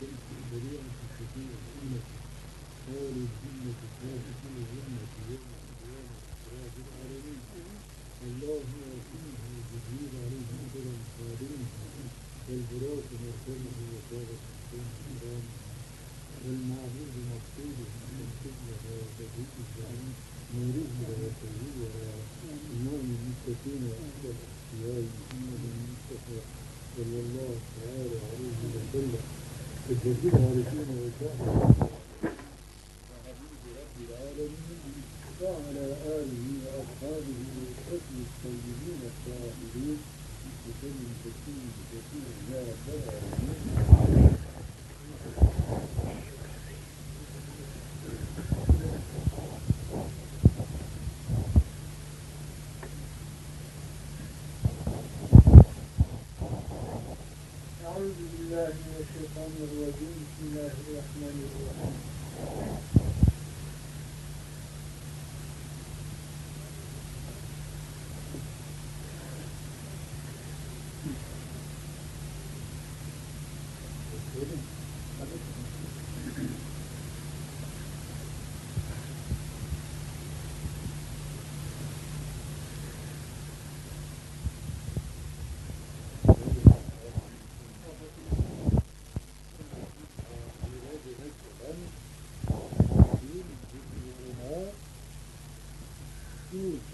كنت بريئا في الحكيم أمتي قالوا الجنة خالقة وأمتي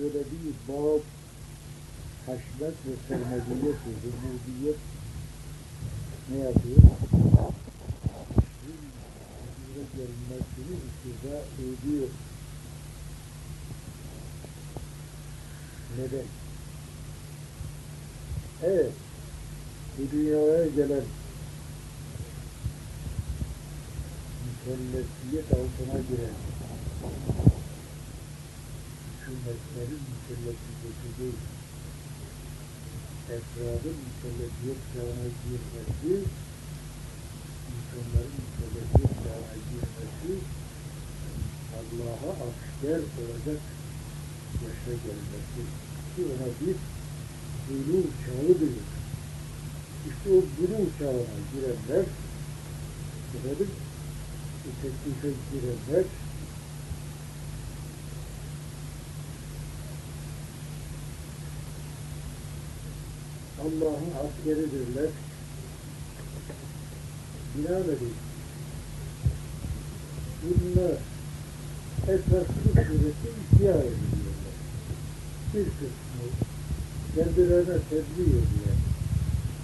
Söylediği bab, haşmet ve sermediyet ve zümrudiyet ne yapıyor? Hizmet görünmesini üstüde ödüyor. Neden? Evet, bu dünyaya gelen mükellefiyet altına giren hükümetlerin mükellefiyeti değil, efradın mükellefiyet çağına girmesi, insanların mükellefiyet çağına girmesi, Allah'a asker olacak yaşa gelmesi ki ona bir buluğ çağı diyor. İşte o buluğ çağına girenler, efendim, teklife girenler, Allah'ın askeridirler. Binaenaleyh bunlar esaslı sureti ihya ediliyorlar. Bir kısmı kendilerine tebliğ ediyor.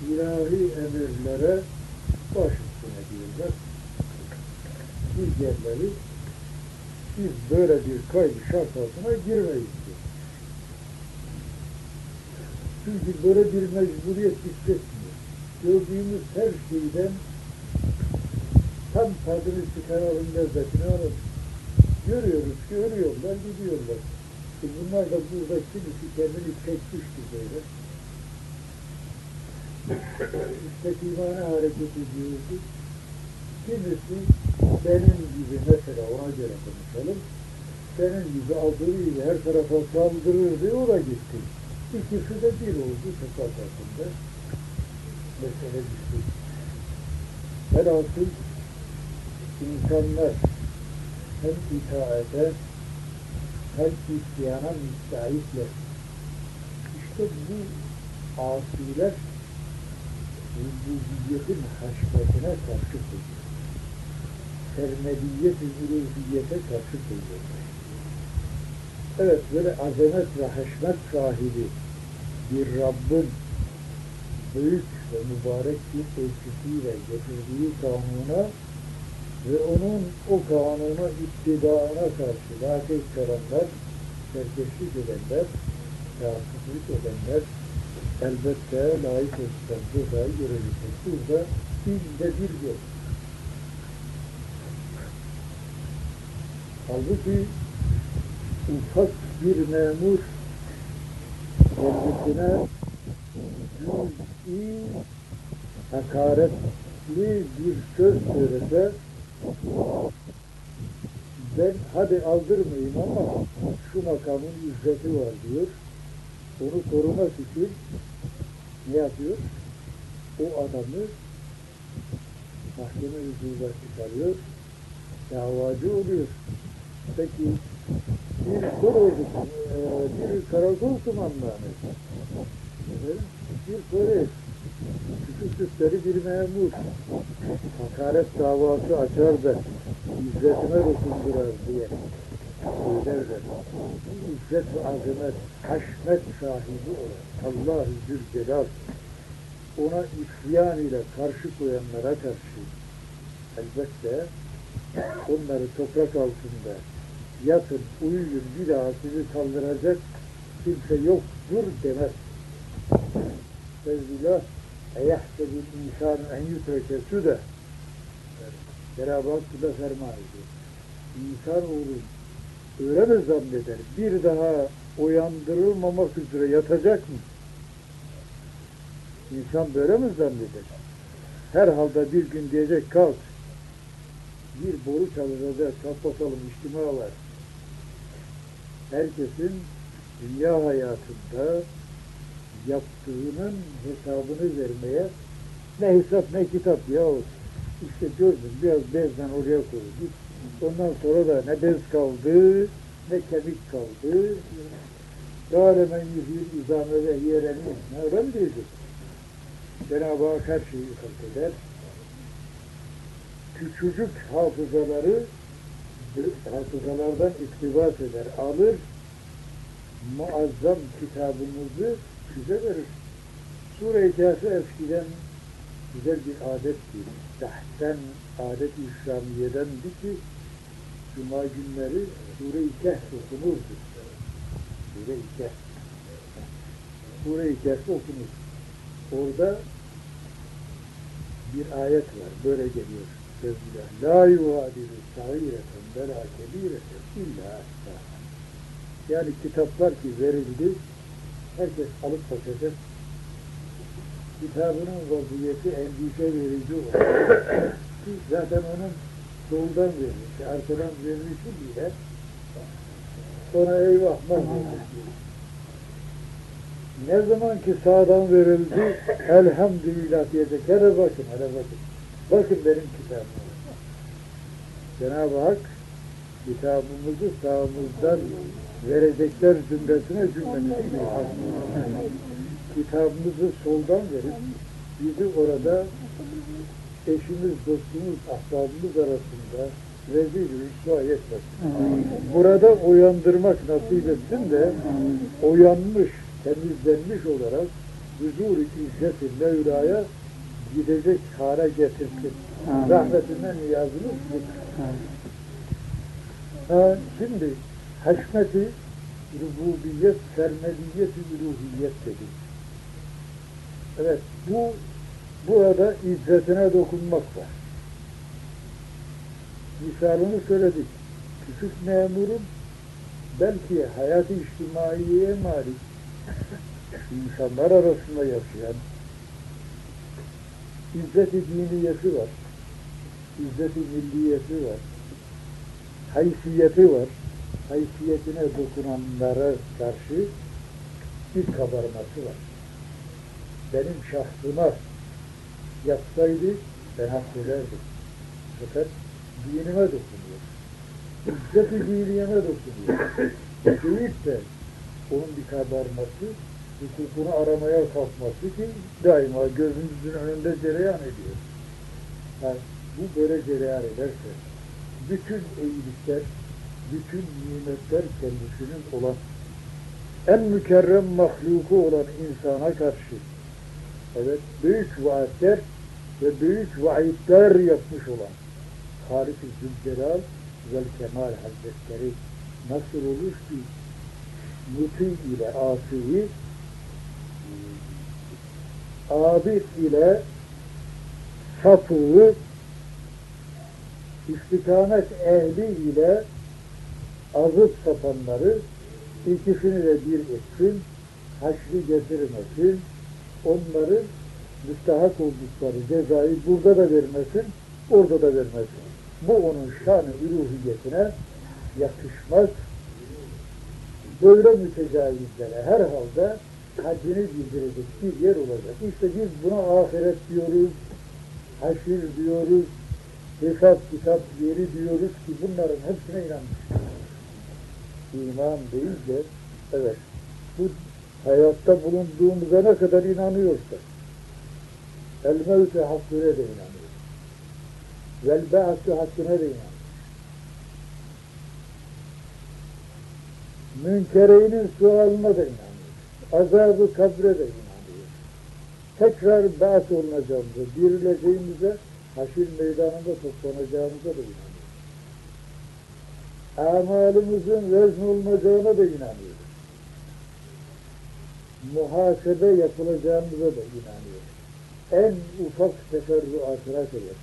İlahi emirlere baş üstüne diyorlar. Diğerleri biz böyle bir kaydı şart altına girmeyiz diyor. Çünkü böyle bir mecburiyet hissetmiyor. Gördüğümüz her şeyden tam tadını çıkaralım, lezzetini alalım. Görüyoruz ki ölüyorlar, gidiyorlar. E bunlar da burada kimisi kendini çekmişti böyle. İstekimane hareket ediyordu. Kimisi benim gibi mesela ona göre konuşalım. Benim gibi aldırıyla her tarafa saldırırdı, o da gitti. İkisi de bir oldu sefer altında. Mesele düştü. Velhasıl insanlar hem itaate hem isyana müstaitler. İşte bu asiler rububiyetin haşmetine karşı koyuyor. Sermediyet-i karşı koyuyorlar. Evet böyle azamet ve haşmet sahibi bir Rabbin büyük ve mübarek bir ölçüsüyle getirdiği kanuna ve onun o kanuna iptidaına karşı latif karanlar, serkeşlik edenler, rahatsızlık edenler elbette layık olsun cezayı görecektir. Burada bizde bir yok. Halbuki ufak bir memur kendisine cüz'i hakaretli bir söz söylese ben hadi aldırmayayım ama şu makamın ücreti var diyor. Onu korumak için ne yapıyor? O adamı mahkeme huzuruna çıkarıyor, davacı oluyor. Peki bir kol e, bir karakol kumandanı, bir polis, küçüklükleri bir memur, hakaret davası açar da izzetime dokundurar diye söylerler. İzzet ve azamet, haşmet sahibi olan Allah-u Zülcelal ona isyan ile karşı koyanlara karşı elbette onları toprak altında yatın, uyuyun, bir daha sizi kaldıracak kimse yoktur demez. Sevgila eyehsebil insan en yutreke süde bu da ferman ediyor. İnsan olur öyle mi zanneder? Bir daha uyandırılmamak üzere yatacak mı? İnsan böyle mi zanneder? Herhalde bir gün diyecek kalk. Bir boru çalınacak, kalk bakalım içtima var. Herkesin dünya hayatında yaptığının hesabını vermeye ne hesap ne kitap ya işte gördün biraz bezden oraya koyduk. Ondan sonra da ne bez kaldı ne kemik kaldı. Gâlemen yüzül izame ve yereni ne öyle? Cenab-ı Hak her şeyi halk eder. Küçücük hafızaları hafızalardan iktibas eder, alır, muazzam kitabımızı bize verir. Sure-i Kâfi eskiden güzel bir adetti. Tahten adet-i İslamiye'dendi ki Cuma günleri Sure-i Kehf okunurdu. Sure-i Kehf. Sure-i Kehf okunur. Orada bir ayet var. Böyle geliyor. La yuvadiru sahireten ve la kebireten illa. Yani kitaplar ki verildi, herkes alıp bakacak. Kitabının vaziyeti endişe verici olur. Zaten onun soldan verilmiş, arkadan verilmişi bile sonra eyvah mahvolmuş ne zaman ki sağdan verildi, elhamdülillah diyecek. Hele bakın, hele bakın. Bakın benim kitabıma. Cenab-ı Hak kitabımızı sağımızdan verecekler cümlesine cümlemizi ilham Kitabımızı soldan verip bizi orada eşimiz, dostumuz, ahbabımız arasında rezil rüsva etmesin. Burada uyandırmak nasip etsin de uyanmış, temizlenmiş olarak huzur-i izzet-i Mevla'ya gidecek hale getirsin. Rahmetinden niyazımız budur. Ha, şimdi haşmeti rububiyet, sermediyet-i üluhiyet dedik. Evet, bu burada izzetine dokunmak var. Misalını söyledik. Küçük memurun belki hayat-ı içtimaiye malik insanlar arasında yaşayan izzet-i diniyeti var, izzet-i milliyeti var, haysiyeti var, haysiyetine dokunanlara karşı bir kabarması var. Benim şahsıma yapsaydı ben hak ederdim. Fakat dinime dokunuyor. İzzet-i diniyeme dokunuyor. Deyip de onun bir kabarması, hukukunu aramaya kalkması ki daima gözümüzün önünde cereyan ediyor. Yani bu böyle cereyan ederse bütün iyilikler, bütün nimetler kendisinin olan en mükerrem mahluku olan insana karşı evet büyük vaatler ve büyük vaidler yapmış olan Halik-i Zülcelal vel Kemal Hazretleri nasıl olur ki muti ile asiyi abid ile sapığı istikamet ehli ile azıp sapanları ikisini de bir etsin, haşri getirmesin, onları müstahak oldukları cezayı burada da vermesin, orada da vermesin. Bu onun şanı üruhiyetine yakışmaz. Böyle mütecavizlere herhalde haddini bildirecek bir yer olacak. İşte biz buna ahiret diyoruz, haşir diyoruz, hesap kitap yeri diyoruz ki bunların hepsine inanmış. İman deyince, evet, bu hayatta bulunduğumuza ne kadar inanıyorsa, el mevte hakkine de inanıyor. Vel ba'su hakkine de inanıyor. Münkereynin sualına da inanıyor. Azabı kabre de inanıyor. Tekrar ba's olunacağımıza, dirileceğimize, haşir meydanında toplanacağımıza da inanıyor. Amalımızın vezn olunacağına da inanıyor. Muhasebe yapılacağımıza da inanıyor. En ufak teferruatına kadar.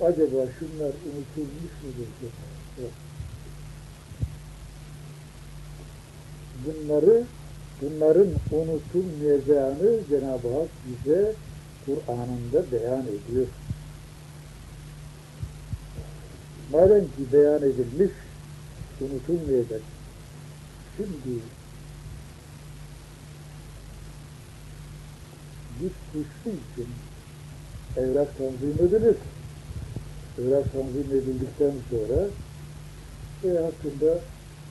Acaba şunlar unutulmuş mudur? Yok. bunları bunların unutulmayacağını Cenab-ı Hak bize Kur'an'ında beyan ediyor. Madem ki beyan edilmiş, unutulmayacak. Şimdi bir kuşlu için evrak tanzim edilir. Evrak tanzim edildikten sonra e, hakkında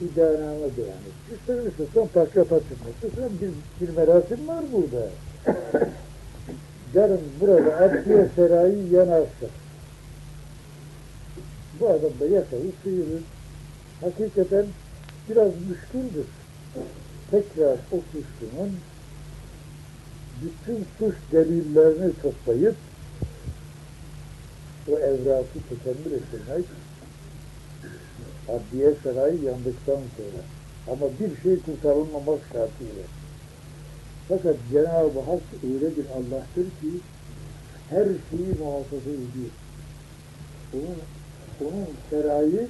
iddianame beyan etmiş. İster istersen takla taşınmak. İstersen bir, bir merasim var burada. Yarın burada Adliye Serayı yanarsa bu adam da yakayı sıyırır. Hakikaten biraz müşküldür. Tekrar o suçlunun bütün suç delillerini toplayıp o evrakı tekemmül ettirmek adliye sarayı yandıktan sonra ama bir şey kurtarılmamak şartıyla. Fakat Cenab-ı Hak öyle bir Allah'tır ki her şeyi muhafaza ediyor. Onun, onun serayı,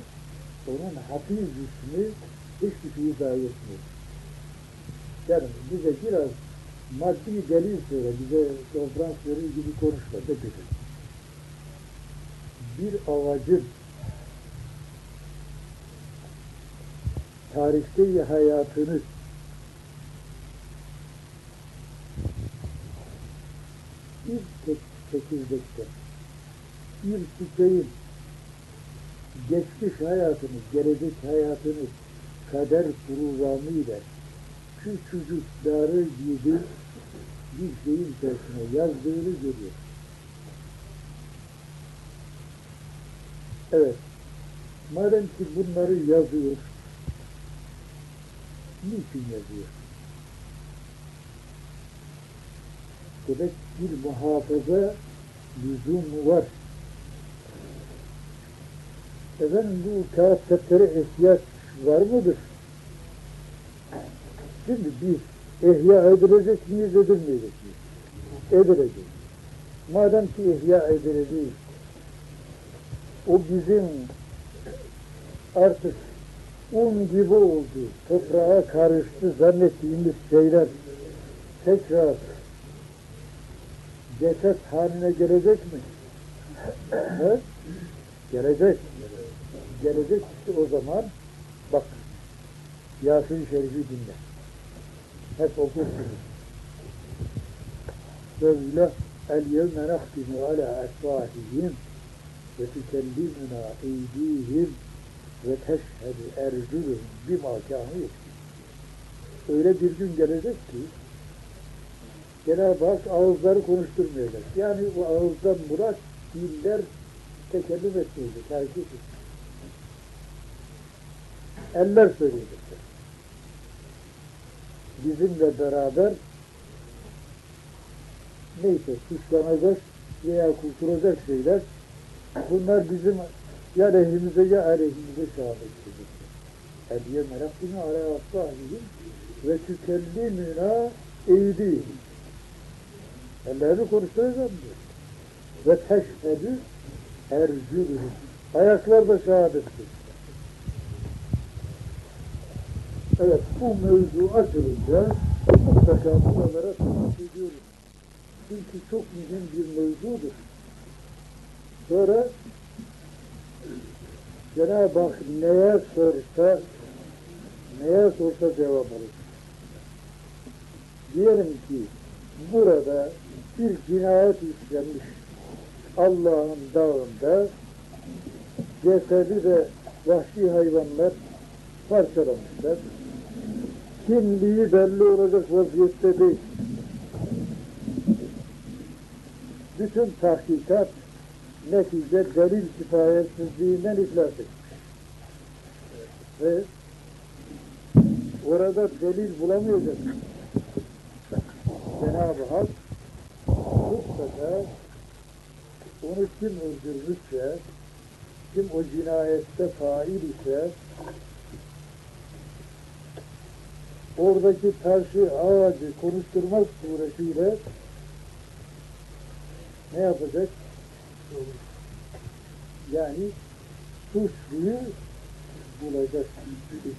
onun hafiz ismi hiçbir şeyi zayi etmiyor. Yani bize biraz maddi delil söyle, bize konferans verir gibi konuşma da dedi. Bir ağacın tarihte hayatını tek çekirdekte bir çiçeğin geçmiş hayatını, gelecek hayatını kader programıyla küçücük darı gibi bir şeyin içerisine yazdığını görüyor. Evet, madem ki bunları yazıyor, niçin yazıyor? Demek bir muhafaza lüzumu var. Efendim bu kağıt deftere ihtiyaç var mıdır? Şimdi biz ihya edilecek miyiz, edilmeyecek miyiz? Edilecek. Madem ki ihya edileceğiz, o bizim artık un gibi oldu, toprağa karıştı zannettiğimiz şeyler tekrar ceset haline gelecek mi? He? Gelecek. Gelecek işte o zaman bak Yasin-i Şerif'i dinle. Hep okursunuz. Böyle el yevme nahtimu ala esvahihim ve tükellimuna eydihim ve teşhedü ercülüm bima kâhu Öyle bir gün gelecek ki Cenab-ı Hak ağızları konuşturmayacak. Yani bu ağızdan murat diller tekellüm etmeyecek, hareket etmeyecek. Eller söyleyecekler. Bizimle beraber neyse suçlanacak veya kurtulacak şeyler bunlar bizim ya lehimize ya aleyhimize şehadet edecekler. Hediye merabbine ala asbahihim ve tükellimina eydihim. Ellerini konuşturacağım diyor. Ve teşhedü ercülühüm. Ayaklar da şehadettir. Evet, bu mevzu açılınca mutlaka buralara temas ediyoruz. Çünkü çok mühim bir mevzudur. Sonra Cenab-ı Hak neye sorsa, neye sorsa cevap alır. Diyelim ki burada bir cinayet işlenmiş. Allah'ın dağında cesedi ve vahşi hayvanlar parçalamışlar. Kimliği belli olacak vaziyette değil. Bütün tahkikat netice delil kifayetsizliğinden iflas etmiş. Ve orada delil bulamayacak. Cenab-ı Hak mutlaka onu kim öldürmüşse, kim o cinayette fail ise oradaki taşı, ağacı konuşturmak suretiyle ne yapacak? Yani suçluyu bulacak.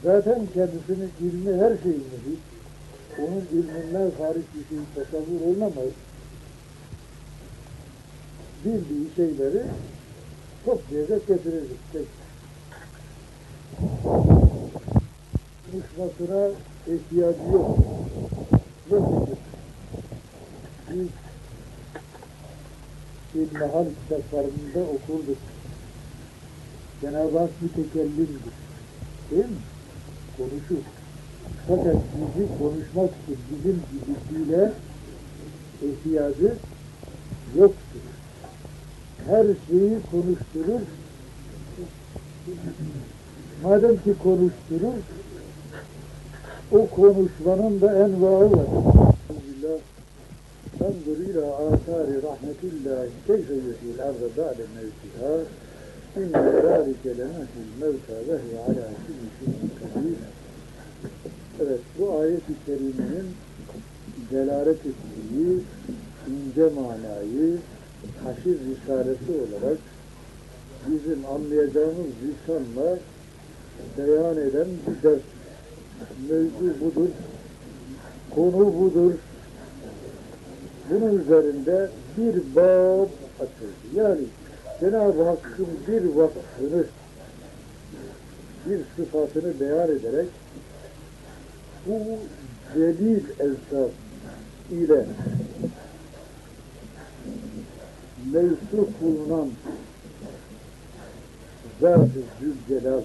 Zaten kendisinin ilmi her şeyin mühim. Onun ilminden hariç bir şey tasavvur olmamaz. Bildiği şeyleri toplayacak, getirecek. Tek. Konuşmasına ihtiyacı yok. Netice. Biz İlmihal kitaplarında okurduk. Cenab-ı Hak mütekellimdir. Değil mi? Konuşur. Fakat bizi konuşmak için bizim gibisiyle ihtiyacı yoktur. Her şeyi konuşturur. Madem ki konuşturur, o konuşmanın da envaı var. Elhamdülillah. Tanzur ila asari rahmetillah keyfe yuhil arda ba'de mevtiha inne zâlike lemetil mevta vehve ala kulli şeyin kadir. Evet, bu ayet-i kerimenin delalet ettiği ince manayı haşir risalesi olarak bizim anlayacağımız lisanla beyan eden bir ders Mevzu budur, konu budur, bunun üzerinde bir bab açıldı. Yani Cenab-ı Hakk'ın bir vasfını, bir sıfatını beyan ederek bu delil esas ile mevsuf bulunan Zat-ı Zülcelal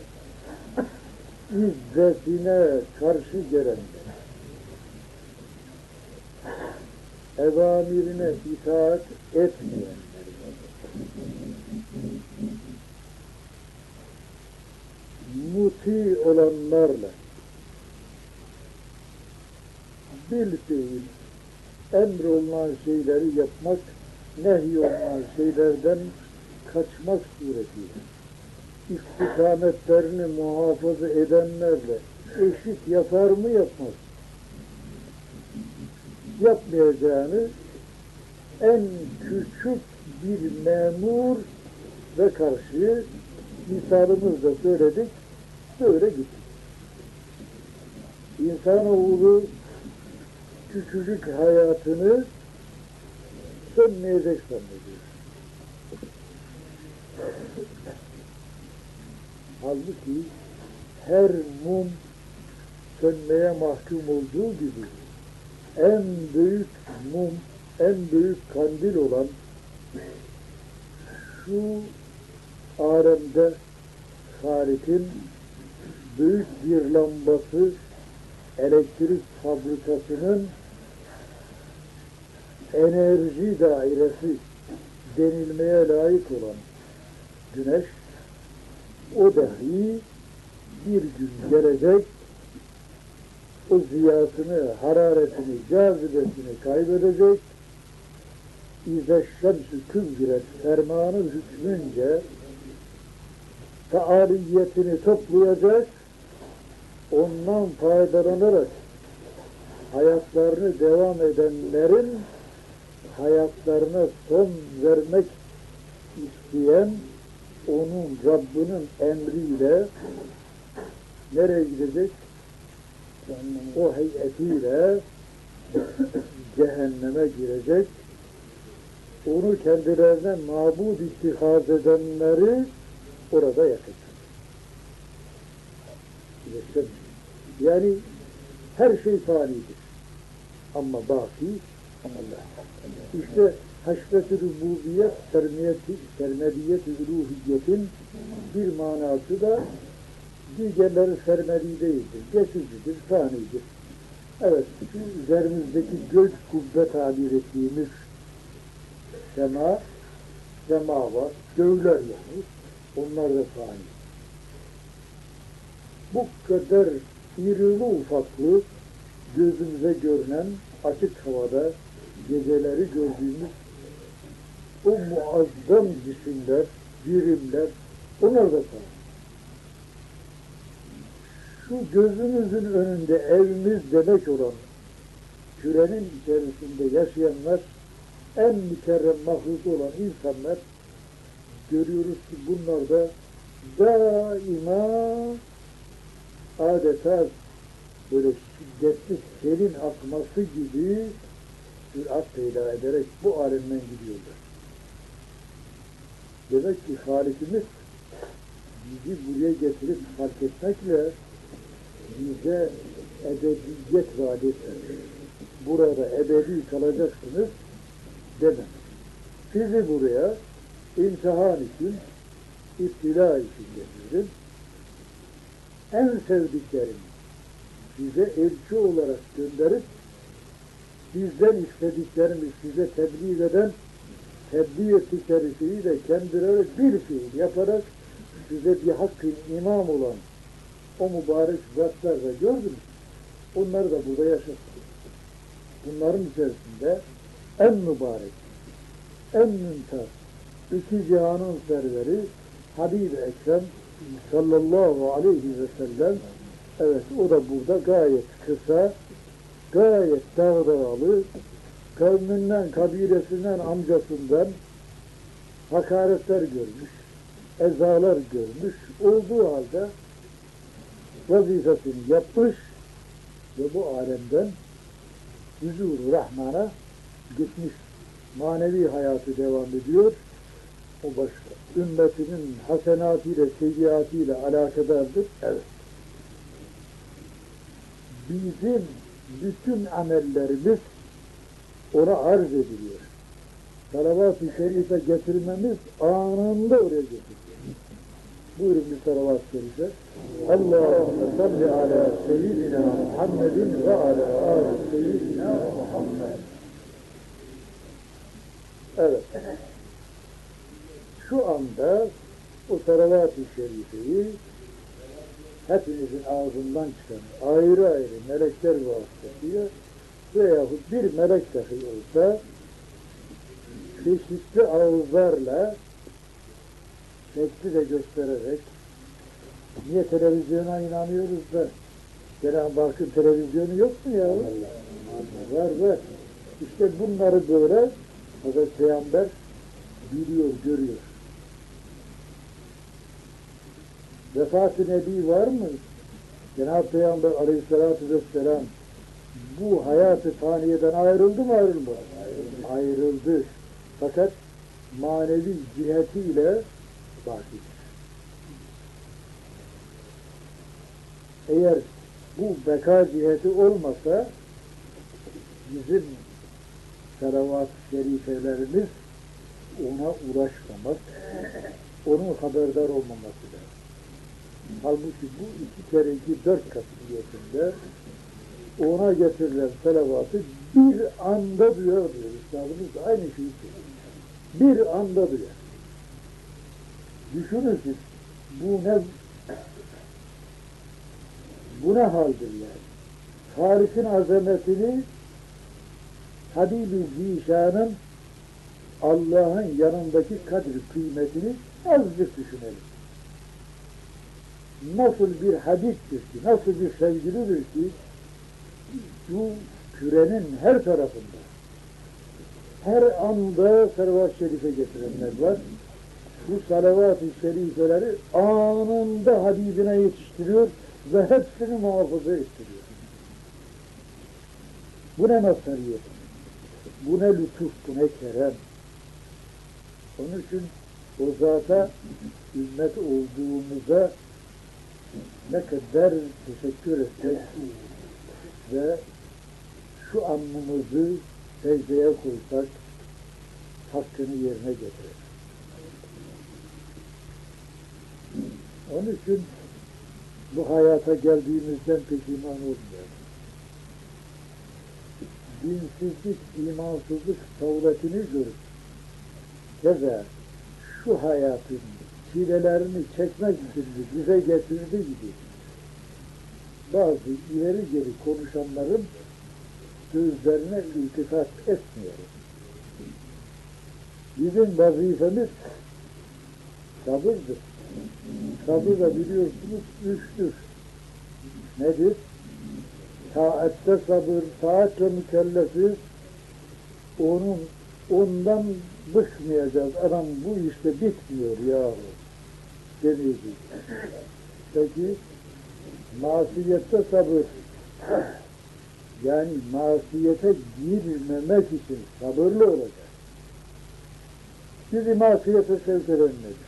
izzetine karşı gelenler evamirine itaat etmeyenler muti olanlarla bil fiil emrolunan şeyleri yapmak nehyolunan şeylerden kaçmak suretiyle istikametlerini muhafaza edenlerle eşit yapar mı yapmaz yapmayacağını en küçük bir memur ve karşı misalımızda söyledik, böyle gitti. İnsanoğlu küçücük hayatını sönmeyecek zannediyor. Halbuki her mum sönmeye mahkum olduğu gibi en büyük mum, en büyük kandil olan şu alemde Halik'in büyük bir lambası elektrik fabrikasının enerji dairesi denilmeye layık olan güneş o dahi bir gün gelecek o ziyasını, hararetini, cazibesini kaybedecek. İze şemsü kübret fermanı hükmünce faaliyetini toplayacak, ondan faydalanarak hayatlarını devam edenlerin hayatlarına son vermek isteyen onun Rabbinin emriyle nereye gidecek? o heyetiyle cehenneme girecek. Onu kendilerine mabud ittihaz edenleri orada yakacak. Yani her şey fanidir. Ama baki İşte haşvet-i rububiyet, sermediyet-i uluhiyetin bir manası da diğerleri sermedi değildir. Geçicidir, fanidir. Evet, şu üzerimizdeki göz kubbe tabir ettiğimiz sema, sema var, göğler yani. Onlar da fani. Bu kadar irili ufaklı gözümüze görünen açık havada geceleri gördüğümüz o muazzam cisimler, birimler, onlar da fani. Şu gözümüzün önünde evimiz demek olan kürenin içerisinde yaşayanlar en mükerrem mahluk olan insanlar görüyoruz ki bunlar da daima adeta böyle şiddetli selin akması gibi sürat peyda ederek bu alemden gidiyorlar. Demek ki Halikimiz bizi buraya getirip fark etmekle bize ebediyet vaat etmemiş. Burada ebedi kalacaksınız dememiş. Sizi buraya imtihan için, iptila için getirdim. En sevdiklerim size elçi olarak gönderip bizden istediklerimi size tebliğ eden tebliğ ettikleri şeyi de kendileri bir fiil yaparak size bir hakkın imam olan o mübarek zatlar da gördünüz. Onları da burada yaşattı. Bunların içerisinde en mübarek, en mümtaz, iki cihanın serveri Habib-i Ekrem sallallahu aleyhi ve sellem evet o da burada gayet kısa, gayet dağdağalı, kavminden, kabilesinden, amcasından hakaretler görmüş, ezalar görmüş, olduğu halde vazifesini yapmış ve bu alemden huzur Rahman'a gitmiş. Manevi hayatı devam ediyor. O başka. Ümmetinin hasenatıyla, seyyiatıyla alakadardır. Evet. Bizim bütün amellerimiz ona arz ediliyor. Salavat-ı şerife getirmemiz anında oraya getiriyor. Buyurun bir salavat-ı şerife. Allahümme salli ala seyyidina Muhammedin ve ala ali seyyidina Muhammed. Evet. Şu anda o salavat-ı şerifeyi hepinizin ağzından çıkan ayrı ayrı melekler vasıtasıyla veyahut bir melek dahi olsa çeşitli ağızlarla şekli de göstererek niye televizyona inanıyoruz da Cenab-ı Hakk'ın televizyonu yok mu ya? Var var. İşte bunları böyle Hazreti Peygamber biliyor, görüyor. Vefat-ı Nebi var mı? Cenab-ı Peygamber aleyhissalatü vesselam bu hayatı faniyeden ayrıldı mı ayrılmadı? Ayrıldı. Fakat manevi cihetiyle bakidir. Eğer bu beka ciheti olmasa bizim salavat-ı şerifelerimiz ona uğraşmamak, onun haberdar olmaması lazım. Halbuki bu iki kere dört katıliyetinde ona getirilen salavatı bir anda duyar diyor. Üstadımız da aynı şeyi söylüyor. Bir anda duyar. Düşünün siz, bu ne bu ne haldir yani? Tarihin azametini Habibi Zişan'ın Allah'ın yanındaki kadri kıymetini azıcık düşünelim. Nasıl bir Habib'tir ki, nasıl bir sevgilidir ki bu kürenin her tarafında her anda salavat-ı şerife getirenler var. Bu salavat-ı şerifeleri anında Habibine yetiştiriyor ve hepsini muhafaza ettiriyor. Bu ne mazhariyet? Bu ne lütuf, bu ne kerem. Onun için o zata ümmet olduğumuza ne kadar teşekkür etsek ve şu anımızı secdeye koysak hakkını yerine getirir. Onun için bu hayata geldiğimizden pişman olmayalım. Dinsizlik, imansızlık savletini görüp keza şu hayatın çilelerini çekmek için bize getirdi gibi bazı ileri geri konuşanların sözlerine iltifat etmiyoruz. Bizim vazifemiz sabırdır. Sabır da biliyorsunuz üçtür. Nedir? Taatte sabır, taatle mükellefiz. Onun, ondan bıkmayacağız. Adam bu işte bitmiyor yahu. Deneyecek. Peki, masiyette sabır. Yani masiyete girmemek için sabırlı olacak. Bizi masiyete sevk eden nedir?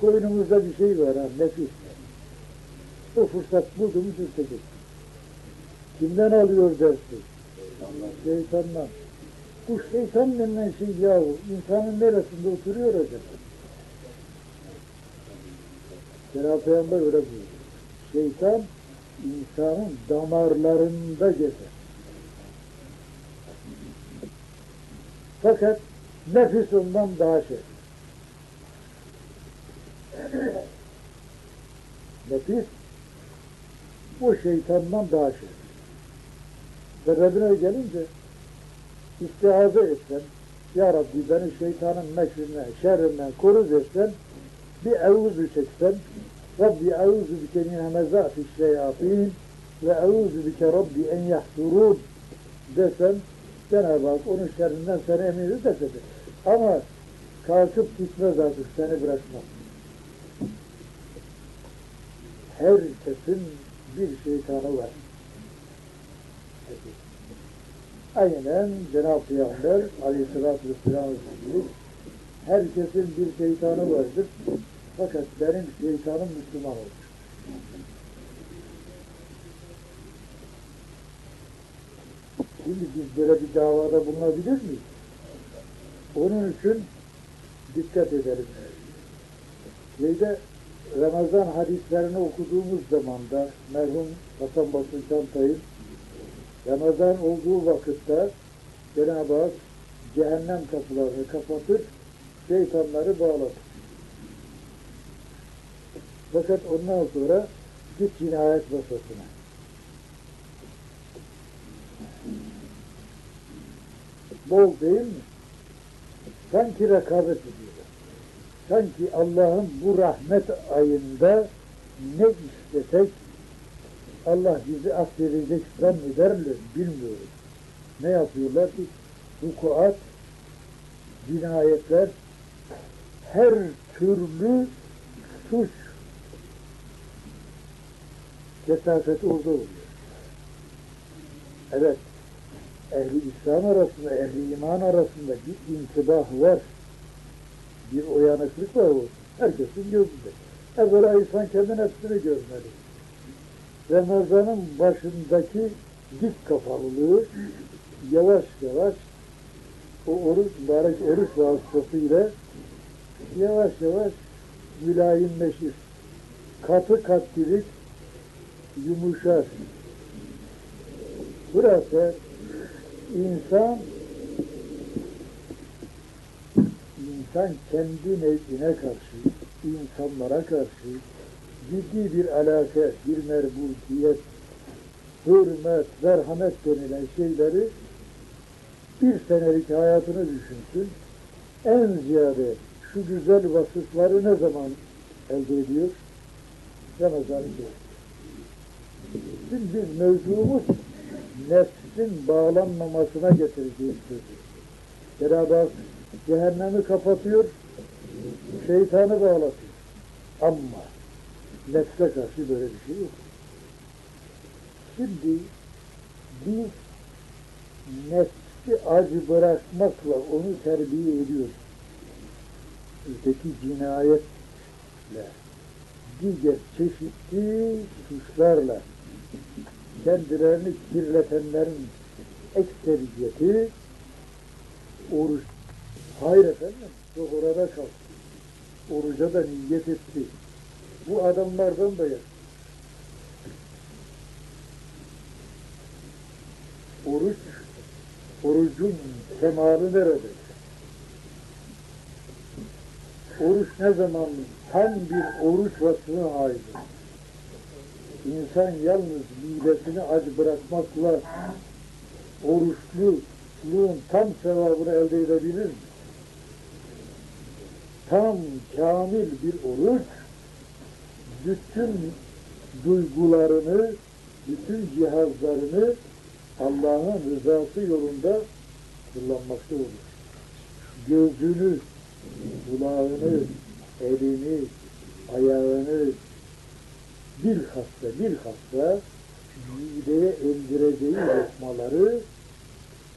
Koynumuzda bir şey var ha, nefis. O fırsat buldu mu sürtecek. Kimden alıyor dersi? Şeytandan. Bu şeytan denilen şey yahu insanın neresinde oturuyor acaba? Cenab-ı Peygamber öyle buyuruyor. Şeytan insanın damarlarında gezer. Fakat nefis ondan daha şey. Nefis bu şeytandan daha şey. Sebebine gelince istihaze etsen Ya Rabbi beni şeytanın mekrinden, şerrinden koru dersen bir evuzu çeksen Rabbi evuzu bike min hemezati şeyatin ve evuzu bike Rabbi en yahsurun desen Cenab-ı Hak onun şerrinden seni emir dese Ama kalkıp gitmez artık seni bırakmaz. Herkesin bir şeytanı var. Aynen Cenab-ı Peygamber aleyhissalatü vesselam herkesin bir şeytanı vardır. Fakat benim şeytanım Müslüman olur. Şimdi biz böyle bir davada bulunabilir miyiz? Onun için dikkat edelim. Şeyde Ramazan hadislerini okuduğumuz zaman da merhum Hasan Basri Çantay'ın Ramazan olduğu vakitte Cenab-ı Hak cehennem kapılarını kapatır, şeytanları bağlatır. Fakat ondan sonra git cinayet masasına. Bol değil mi? Sanki rekabet ediyorlar. Sanki Allah'ın bu rahmet ayında ne istesek Allah bizi affedecek zannederler, bilmiyorum. Ne yapıyorlar ki? Vukuat, cinayetler, her türlü suç kesafeti orada oluyor. Evet, ehli İslam arasında, ehli iman arasında bir intibah var. Bir uyanıklık var o. Herkesin gözünde. Evvela insan kendi nefsini görmeli. Ramazan'ın başındaki dik kafalılığı yavaş yavaş o oruç, mübarek oruç vasıtasıyla yavaş yavaş mülayimleşir. Katı katlilik yumuşar. Burası insan insan kendi nevine karşı, insanlara karşı ciddi bir alaka, bir merbutiyet, hürmet, merhamet denilen şeyleri bir senelik hayatını düşünsün. En ziyade şu güzel vasıfları ne zaman elde ediyor? Ramazan-ı Biz mevzumuz nefsin bağlanmamasına getireceğiz sözü. Cenab-ı cehennemi kapatıyor, şeytanı bağlatıyor. Ama nefse karşı böyle bir şey yok. Şimdi biz nefsi acı bırakmakla onu terbiye ediyoruz. Öteki cinayetle, diğer çeşitli suçlarla kendilerini kirletenlerin ekseriyeti Oruç. Hayır efendim. Yok orada kal. Oruca da niyet etti. Bu adamlardan da ya. Oruç, orucun kemali nerede? Oruç ne zaman tam bir oruç vasfına ait. İnsan yalnız midesini aç bırakmakla oruçluluğun tam sevabını elde edebilir mi? Tam kamil bir oruç bütün duygularını, bütün cihazlarını Allah'ın rızası yolunda kullanmakta olur. Gözünü, kulağını, elini, ayağını bilhassa bilhassa mideye emdireceği lokmaları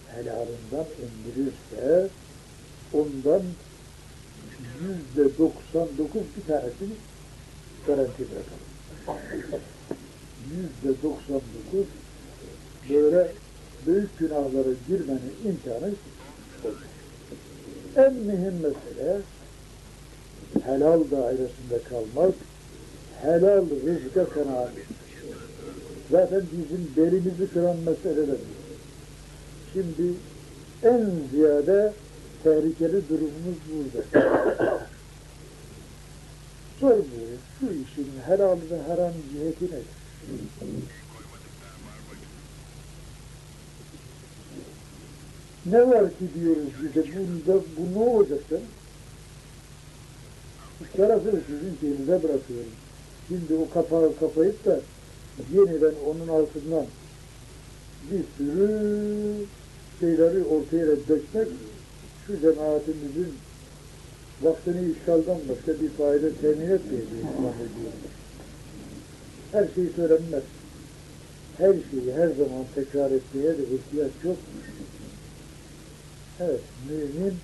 helalından emdirirse ondan yüzde doksan dokuz bir tanesini garanti bırakalım. Yüzde doksan dokuz böyle büyük günahlara girmenin imkanı. En mühim mesele helal dairesinde kalmak, helal rızka kanaat. Zaten bizim belimizi kıran meseleler. Şimdi en ziyade tehlikeli durumumuz burada. Sormuyoruz şu işin helal ve haram ciheti nedir? Ne var ki diyoruz bize, bunda, bu ne olacak canım? Tarafını sizin şeyinize bırakıyorum. Şimdi o kapağı kapayıp da yeniden onun altından bir sürü şeyleri ortaya dökmek şu cemaatimizin vaktini işgaldan başka bir fayda temin etmeyeceği. Her şey söylenmez. Her şeyi her zaman tekrar etmeye de ihtiyaç yok. Evet, mümin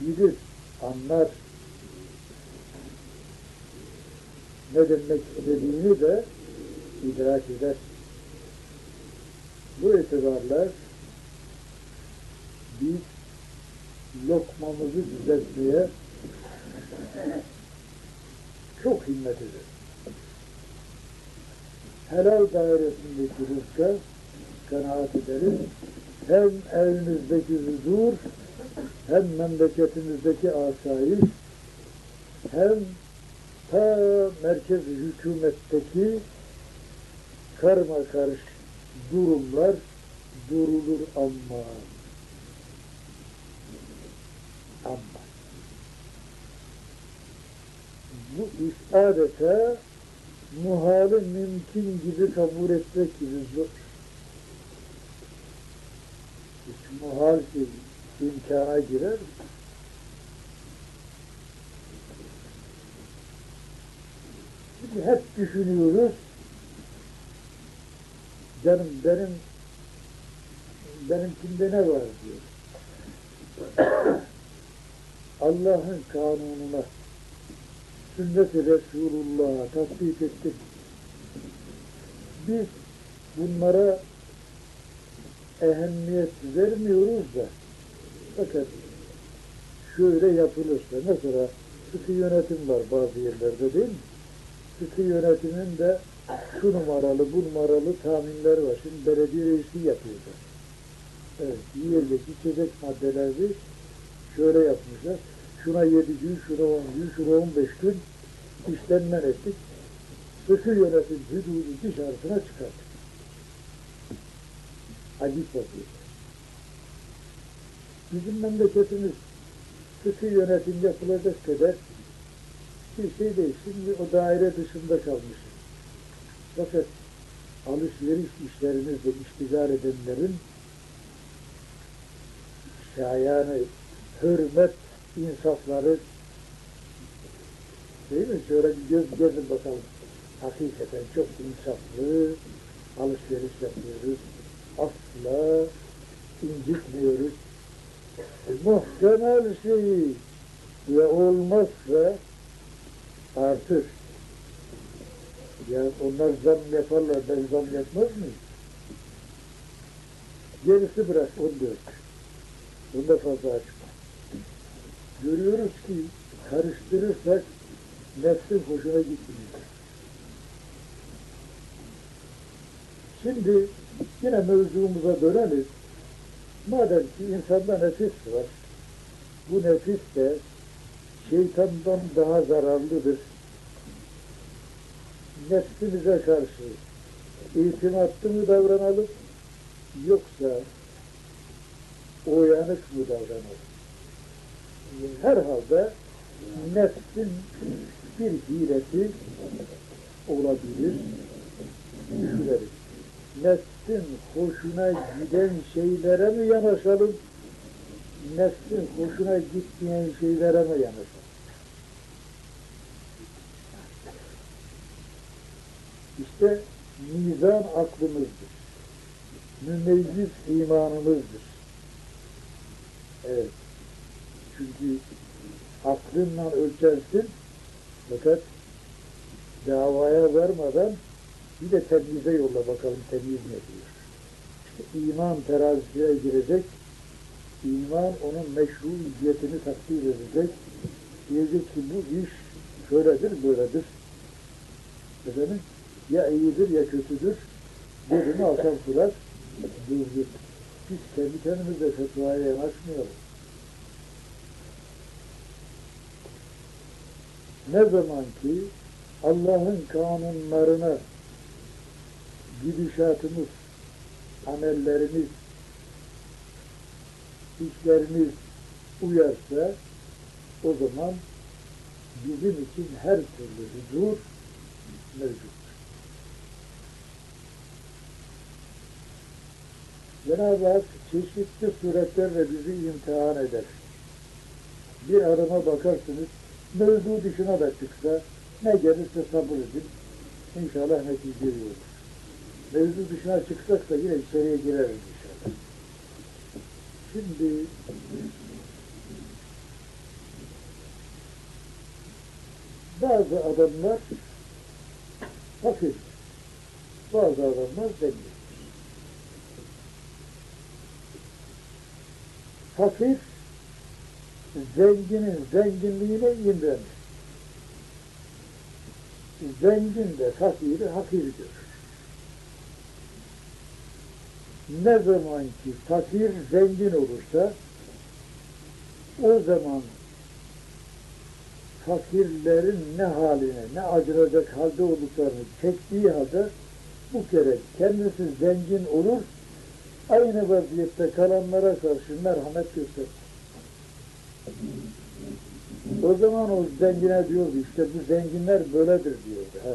bilir, anlar, ne demek istediğini de idrak eder. Bu itibarla biz lokmamızı düzeltmeye çok himmet ederiz. Helal dairesindeki rızka kanaat ederiz. Hem evimizdeki huzur, hem memleketimizdeki asayiş, hem ta merkez hükümetteki karma karış durumlar durulur ama ama bu iş adeta muhalı mümkün gibi kabul etmek gibi zor. Hiç muhal imkana girer mi? Hep düşünüyoruz. Canım benim benimkinde ne var diyor. Allah'ın kanununa sünnet-i Resulullah'a tasdik ettik. Biz bunlara ehemmiyet vermiyoruz da fakat şöyle yapılırsa mesela sıkı yönetim var bazı yerlerde değil mi? Sıkı yönetimin de şu numaralı, bu numaralı tahminler var. Şimdi belediye reisi yapıyorlar. Evet, yiyecek, içecek maddeleri şöyle yapmışlar. Şuna yedi gün, şuna on gün, şuna on beş gün işten men ettik. Sıkı yönetim hüdudu dışarısına çıkarttık. Acip vaziyette. Bizim memleketimiz sıkı yönetim yapılacak kadar bir şey değil. Şimdi o daire dışında kalmışız. Fakat alışveriş işlerimizle iştigal edenlerin şayanı, hürmet, insafları değil mi? Şöyle göz gezin bakalım. Hakikaten çok insaflı alışveriş yapıyoruz. Asla incitmiyoruz. Muhtemel şey ve olmazsa artır. Ya onlar zam yaparlar, ben zam yapmaz mıyım? Gerisi bırak 14. Bunda fazla açma. Görüyoruz ki karıştırırsak nefsin hoşuna gitmiyor. Şimdi yine mevzumuza dönelim. Madem ki insanda nefis var, bu nefis de şeytandan daha zararlıdır. Nefsimize karşı itimatlı mı davranalım, yoksa uyanık mı davranalım? Herhalde nefsin bir hilesi olabilir, düşünelim. Nefsin hoşuna giden şeylere mi yanaşalım, nefsin hoşuna gitmeyen şeylere mi yanaşalım? İşte mizan aklımızdır. Mümeyyiz imanımızdır. Evet. Çünkü aklınla ölçersin fakat davaya varmadan bir de temyize yolla bakalım temyiz ne diyor. İşte iman terazisine girecek, iman onun meşruiyetini takdir edecek. Diyecek ki bu iş şöyledir, böyledir. Efendim, ya iyidir ya kötüdür. Birini altan sular, durdur. Biz kendi kendimize fetvaya yanaşmayalım. Ne zaman ki Allah'ın kanunlarına gidişatımız, amellerimiz, işlerimiz uyarsa o zaman bizim için her türlü huzur mevcut. Cenab-ı Hak çeşitli suretlerle bizi imtihan eder. Bir arama bakarsınız, mevzu dışına da çıksa ne gelirse sabır edin. İnşallah netice olur. Mevzu dışına çıksak da yine içeriye gireriz inşallah. Şimdi bazı adamlar fakir, bazı adamlar zengin. Fakir, zenginin zenginliğine imrenir. Zengin de fakiri hakir görür. Ne zaman ki fakir zengin olursa o zaman fakirlerin ne haline, ne acınacak halde olduklarını çektiği halde bu kere kendisi zengin olur, aynı vaziyette kalanlara karşı merhamet gösterir. O zaman o zengine diyordu, işte bu zenginler böyledir diyordu. Ha.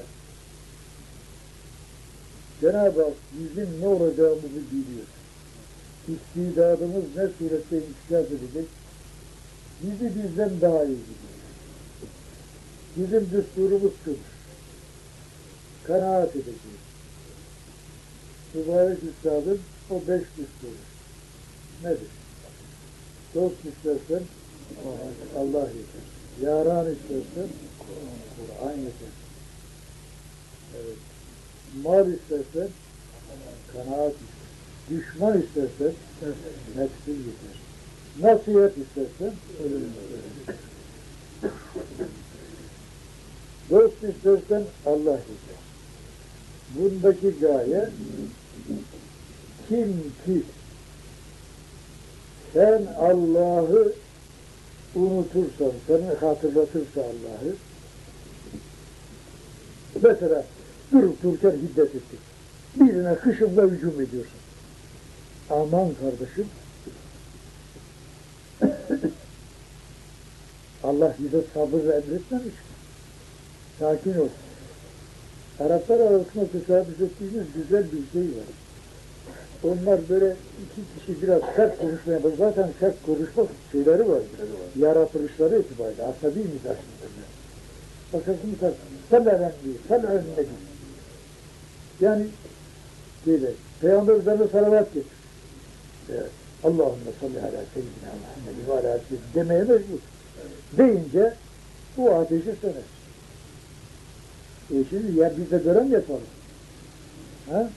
Cenab-ı Hak bizim ne olacağımızı biliyor. İstidadımız ne surette inkişaf edecek, bizi bizden daha iyi biliyor. Bizim düsturumuz şudur. Kanaat edeceğiz. Mübarek Üstad'ın o beş düsturu. Nedir? Dost istersen Allah yeter. Yaran istersen Kur'an yeter. Evet. Mal istersen kanaat ister. Düşman istersen nefsin yeter. Nasihat istersen ölüm. Dost istersen Allah yeter. Bundaki gaye kim ki sen Allah'ı unutursan, seni hatırlatırsa Allah'ı mesela durup dururken hiddet ettik. Birine kışımda hücum ediyorsun. Aman kardeşim Allah bize sabır emretmemiş mi? Sakin ol. Araplar arasında tesadüf ettiğimiz güzel bir şey var. Onlar böyle iki kişi biraz sert konuşmaya başlar. Zaten sert konuşma şeyleri var. Yaratılışları itibariyle asabi mizaçlıdır. Bakarsın bir tarafı, sen önemli, sen önemli. Yani böyle, Peygamber üzerine salavat getir. Evet. Allahümme salli ala seyyidina Muhammed ve ala seyyidina demeye mecbur. Deyince bu ateşi söner. E şimdi ya biz de görev yapalım. Ha?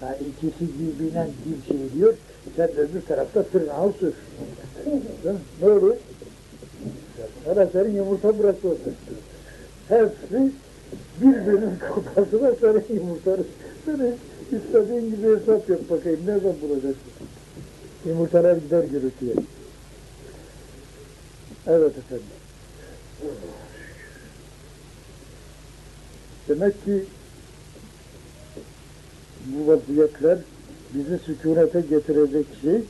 Ha, ikisi birbirinden bir şey diyor, sen öbür tarafta tırnağı sür. Ne olur? Sana senin yumurta burası olsun. Hepsi birbirinin kafasına senin yumurtanı. Seni istediğin gibi hesap yap bakayım, nereden bulacaksın? Yumurtalar gider gürültüye. Evet efendim. Demek ki bu vaziyetler bizi sükunete getirecek şey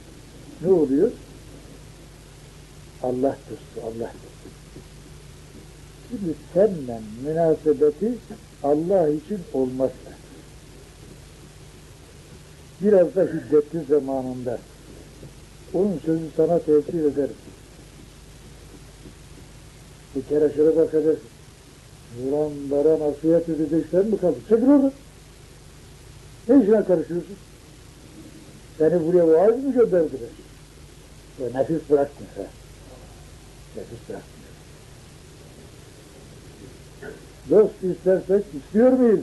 ne oluyor? Allah dostu, Allah dostu. Şimdi seninle münasebeti Allah için olmazsa biraz da hiddetli zamanında onun sözü sana tesir eder. Bir kere şöyle bakacaksın. Yılanlara nasihat edecek sen mi kaldın? Çekil oradan. Ne işine karışıyorsun? Seni buraya vaaz mı gönderdiler? Ve nefis bırakmıyor ha. Nefis bırakmıyor. Dost istersek istiyor muyuz?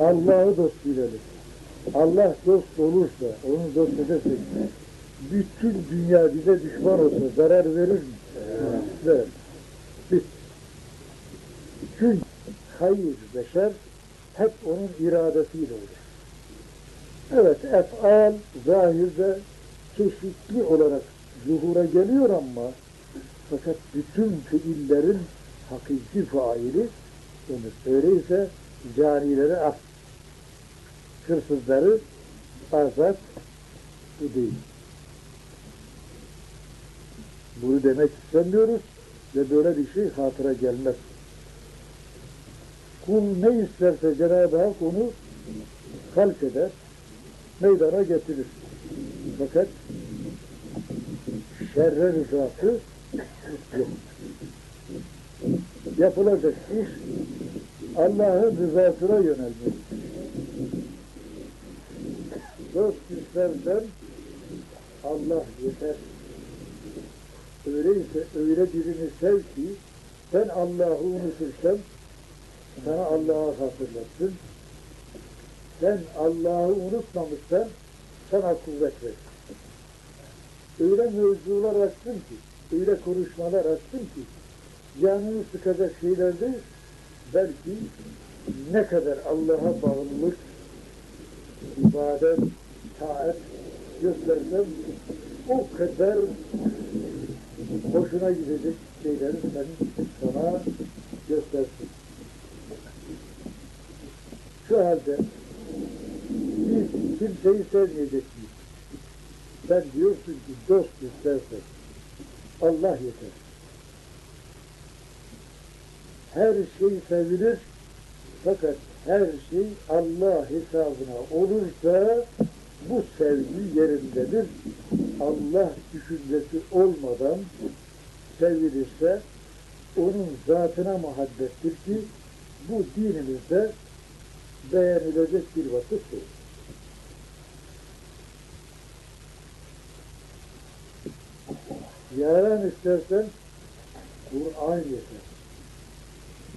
Allah'ı dost bilelim. Allah dost olursa, onu dost edersek, bütün dünya bize düşman olsa zarar verir mi? Verir. Biz. Çünkü hayır beşer hep onun iradesiyle olur. Evet, efal zahirde çeşitli olarak zuhura geliyor ama fakat bütün fiillerin hakiki faili olur. Öyleyse canileri af, hırsızları azat bu değil. Bunu demek istemiyoruz ve böyle bir şey hatıra gelmez. Kul ne isterse Cenab-ı Hak onu halk eder, meydana getirir. Fakat şerre rızası yok. Yapılacak iş Allah'ın rızasına yönelmelidir. Dost istersen Allah yeter. Öyleyse öyle birini sev ki sen Allah'ı unutursan sana Allah'ı hatırlatsın. Sen Allah'ı unutmamışsan sana kuvvet versin. Öyle mevzular açsın ki, öyle konuşmalar açsın ki canını sıkacak şeyler değil, belki ne kadar Allah'a bağlılık, ibadet, taat göstersem o kadar hoşuna gidecek şeyleri sen sana göstersin. Şu halde biz kimseyi sevmeyecek miyiz? Sen diyorsun ki dost istersen Allah yeter. Her şey sevilir fakat her şey Allah hesabına olursa bu sevgi yerindedir. Allah düşüncesi olmadan sevilirse onun zatına muhabbettir ki bu dinimizde beğenilecek bir vakit değil. Yaran istersen Kur'an yeter.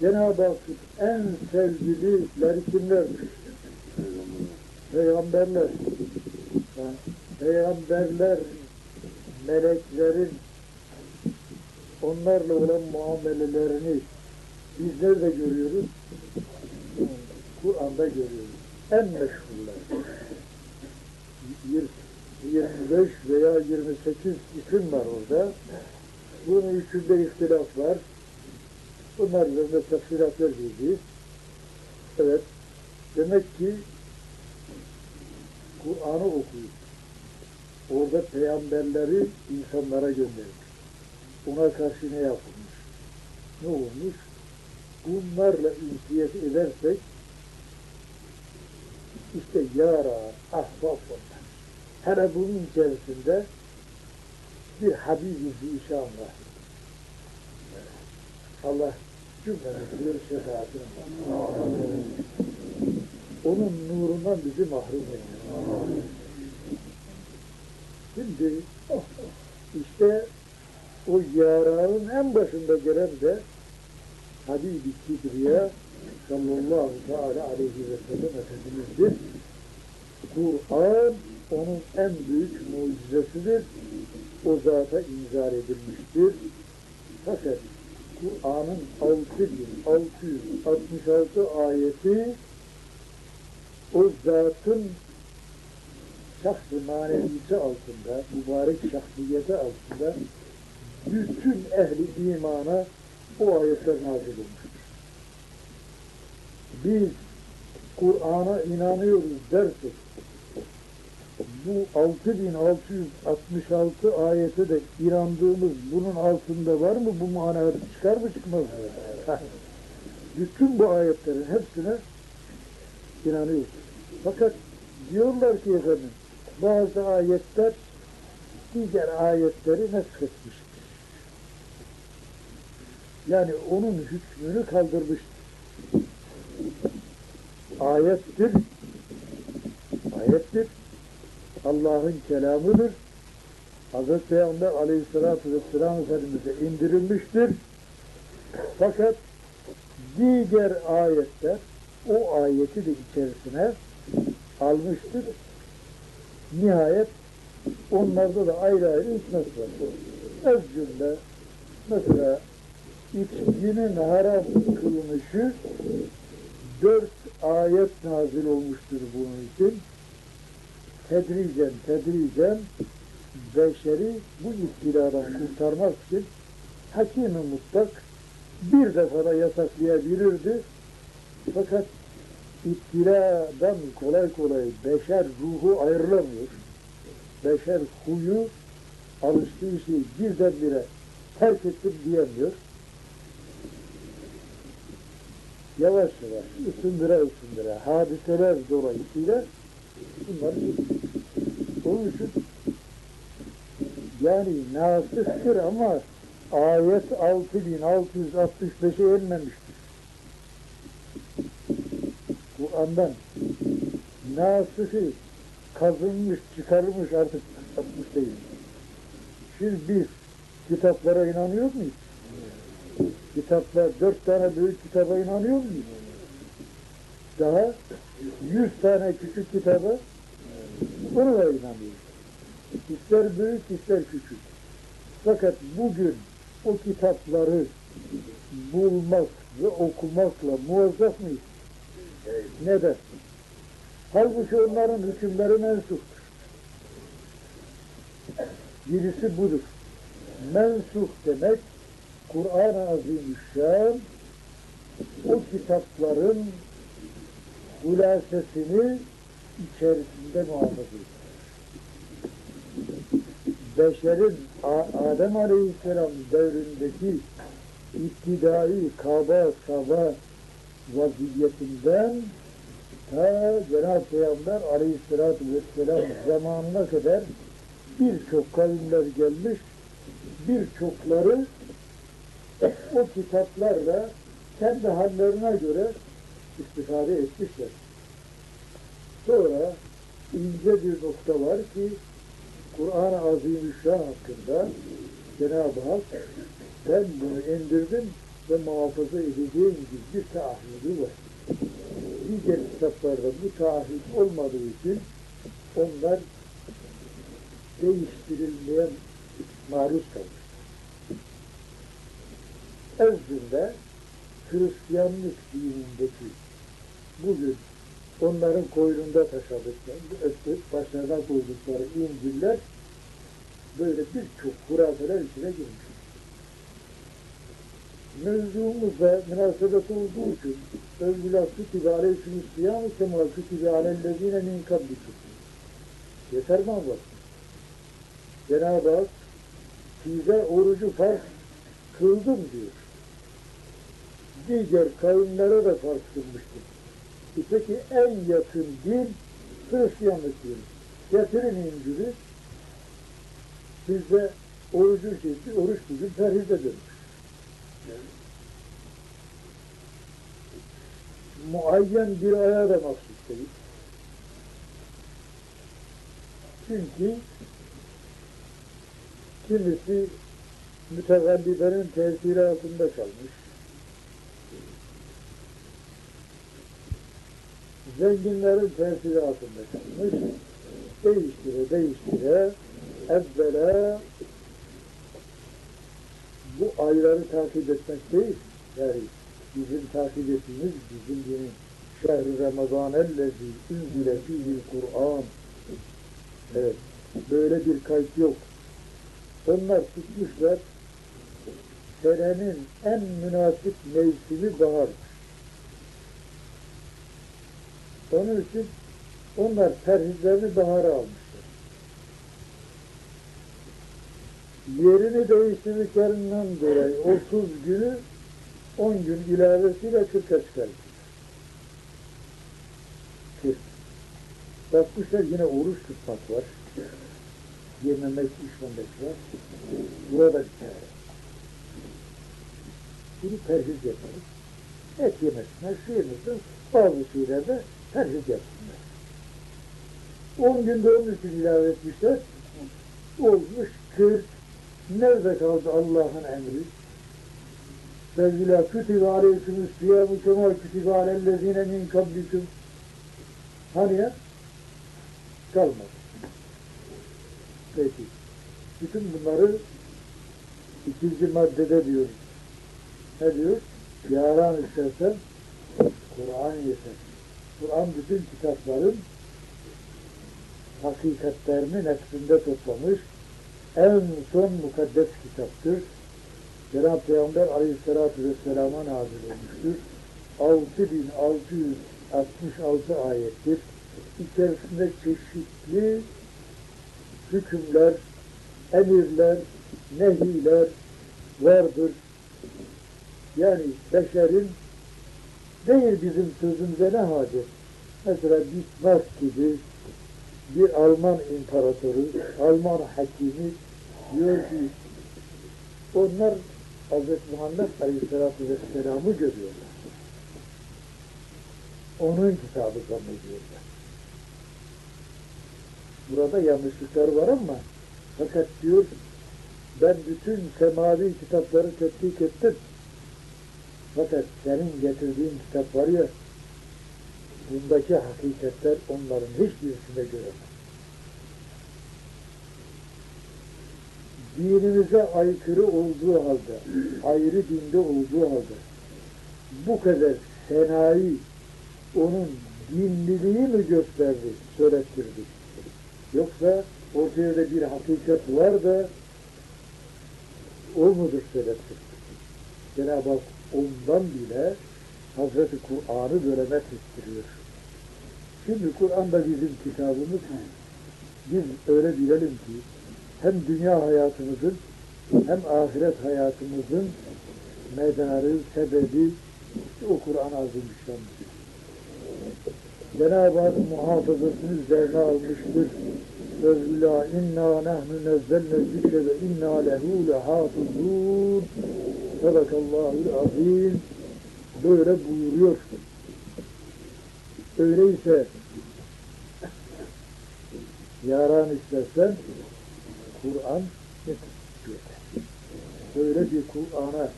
Cenab-ı Hakk'ın en sevgilileri kimlerdir? Peygamberler. Peygamberler, meleklerin onlarla olan muamelelerini bizler de görüyoruz. Kur'an'da görüyoruz. En meşhurlar. 25 veya 28 isim var orada. Bunun üçünde ihtilaf var. Bunlar üzerinde tefsirat vereceğiz. Evet. Demek ki Kur'an'ı okuyup orada peygamberleri insanlara göndermiş. Ona karşı ne yapılmış? Ne olmuş? Bunlarla ünsiyet edersek işte yara, ahbap onlar. Hele bunun içerisinde bir Habibi inşallah. Allah cümlemizi bir şefaatine onun nurundan bizi mahrum ediyor. Şimdi işte o yaranın en başında gelen de Habibi Kibriya sallallahu teala aleyhi ve sellem Efendimiz'dir. Kur'an onun en büyük mucizesidir. O zata inzar edilmiştir. Fakat Kur'an'ın 6666 ayeti o zatın şahs-ı manevisi altında, mübarek şahsiyeti altında bütün ehli imana o ayetler nazil olmuştur. Biz Kur'an'a inanıyoruz dersek bu 6666 ayete de inandığımız bunun altında var mı? Bu manada çıkar mı çıkmaz mı? Heh. Bütün bu ayetlerin hepsine inanıyoruz. Fakat diyorlar ki efendim bazı ayetler diğer ayetleri nesketmiştir. Yani onun hükmünü kaldırmıştır. Ayettir. Ayettir. Allah'ın kelamıdır. Hazreti Peygamber aleyhissalatü vesselam Efendimiz'e indirilmiştir. Fakat diğer ayetler o ayeti de içerisine almıştır. Nihayet onlarda da ayrı ayrı hikmet var. Ez cümle mesela içkinin haram kılınışı dört ayet nazil olmuştur bunun için. Tedricen, tedricen beşeri bu istiladan kurtarmak için hakimi mutlak bir defada yasaklayabilirdi. Fakat iptiladan kolay kolay beşer ruhu ayrılamıyor. Beşer huyu alıştığı şeyi birdenbire terk ettim diyemiyor. Yavaş yavaş, ısındıra ısındıra, hadiseler dolayısıyla bunlar onun için yani nasıhtır ama ayet 6665'e inmemiştir. Kur'an'dan nasıhı kazınmış, çıkarılmış artık atmış değil. Şimdi biz kitaplara inanıyor muyuz? Kitaplar, dört tane büyük kitaba inanıyor muyuz? Daha yüz tane küçük kitaba ona da inanıyoruz. İster büyük ister küçük. Fakat bugün o kitapları bulmak ve okumakla muvazzaf mıyız? Neden? Halbuki onların hükümleri mensuptur. Birisi budur. Mensuh demek Kur'an-ı Azimüşşan o kitapların hulasesini içerisinde muhafaza ediyor. Beşerin Adem Aleyhisselam devrindeki iktidai kaba saba vaziyetinden ta Cenab-ı Peygamber Aleyhisselatü Vesselam zamanına kadar birçok kavimler gelmiş, birçokları o kitaplarla kendi hallerine göre istifade etmişler. Sonra ince bir nokta var ki Kur'an-ı Azimüşşan hakkında Cenab-ı Hak ben bunu indirdim ve muhafaza edeceğim gibi bir taahhüdü var. Diğer kitaplarda bu taahhüt olmadığı için onlar değiştirilmeye maruz kalmış. Özünde Hristiyanlık dinindeki bugün onların koynunda taşıdıkları, öptük, başlarına koydukları İncil'ler böyle birçok hurafeler içine girmiş. Mevzumuzla münasebet olduğu için Özgülah kütübe aleyküm siyam kemal kütübe alellezine min kablikum. Yeter mi Allah? Cenab-ı Hak size orucu farz kıldım diyor. Diğer kavimlere de farz kılmıştır. Peki en yakın din Hristiyanlık dini. Getirin İncil'i. Bizde orucun şeysi, oruç bugün perhiz edilmiş. Muayyen bir aya da mahsus değil. Çünkü kimisi mütevellilerin tesiri altında kalmış. Zenginlerin tesiri altında kalmış. Değiştire değiştire evvela bu ayları takip etmek değil. Yani bizim takip ettiğimiz bizim dinin şehri Ramazan ellezi ünzile fihi Kur'an. Evet. Böyle bir kayıt yok. Onlar tutmuşlar senenin en münasip mevsimi bahar. Onun için onlar tercihlerini bahara almışlar. Yerini değiştirdiklerinden dolayı 30 günü 10 gün ilavesiyle 40'a çıkarmışlar. 40. Bakmışlar yine oruç tutmak var. Yememek, içmemek var. Burada bir kere. Bunu perhiz yaparız. Et yemesinler, şu yemesin, bazı şeylerde perhiz yapsınlar. 10 günde onun için ilave etmişler. Olmuş 40. Nerede kaldı Allah'ın emri? Sevgila kütübe aleykümüs siyamu kema kütübe alellezine min kablikum. Hani ya? Kalmadı. Peki. Bütün bunları ikinci maddede diyor. Ne diyor? Yaran istersen Kur'an yeter. Kur'an bütün kitapların hakikatlerini nefsinde toplamış. En son mukaddes kitaptır. Cenab-ı Peygamber aleyhissalatü vesselama nazil olmuştur. 6666 ayettir. İçerisinde çeşitli hükümler, emirler, nehiler vardır. Yani beşerin değil bizim sözümüze ne hacet? Mesela Bismarck gibi bir Alman imparatoru, Alman hakimi diyor ki onlar Hz. Muhammed Aleyhisselatü Vesselam'ı görüyorlar. Onun kitabı zannediyorlar. Burada yanlışlıklar var ama fakat diyor ben bütün semavi kitapları tetkik ettim. Fakat senin getirdiğin kitap var ya bundaki hakikatler onların hiçbirisinde göremez. Dinimize aykırı olduğu halde, ayrı dinde olduğu halde bu kadar senayi onun dinliliği mi gösterdi, söylettirdi? Yoksa ortaya da bir hakikat var da o mudur söylettirdi? Cenab-ı Hak ondan bile Hazreti Kur'an'ı böyle metrettiriyor. Şimdi Kur'an da bizim kitabımız. Biz öyle bilelim ki hem dünya hayatımızın hem ahiret hayatımızın medarı, sebebi o Kur'an azimüşşandır. Cenab-ı Hak muhafazasını üzerine almıştır. Sözlüllah inna nehnu nezzelne zikre ve inna lehu lehafızun. Sadakallahul azim. Böyle buyuruyor. Öyleyse yaran istersen Kur'an yeter. Böyle bir Kur'an'a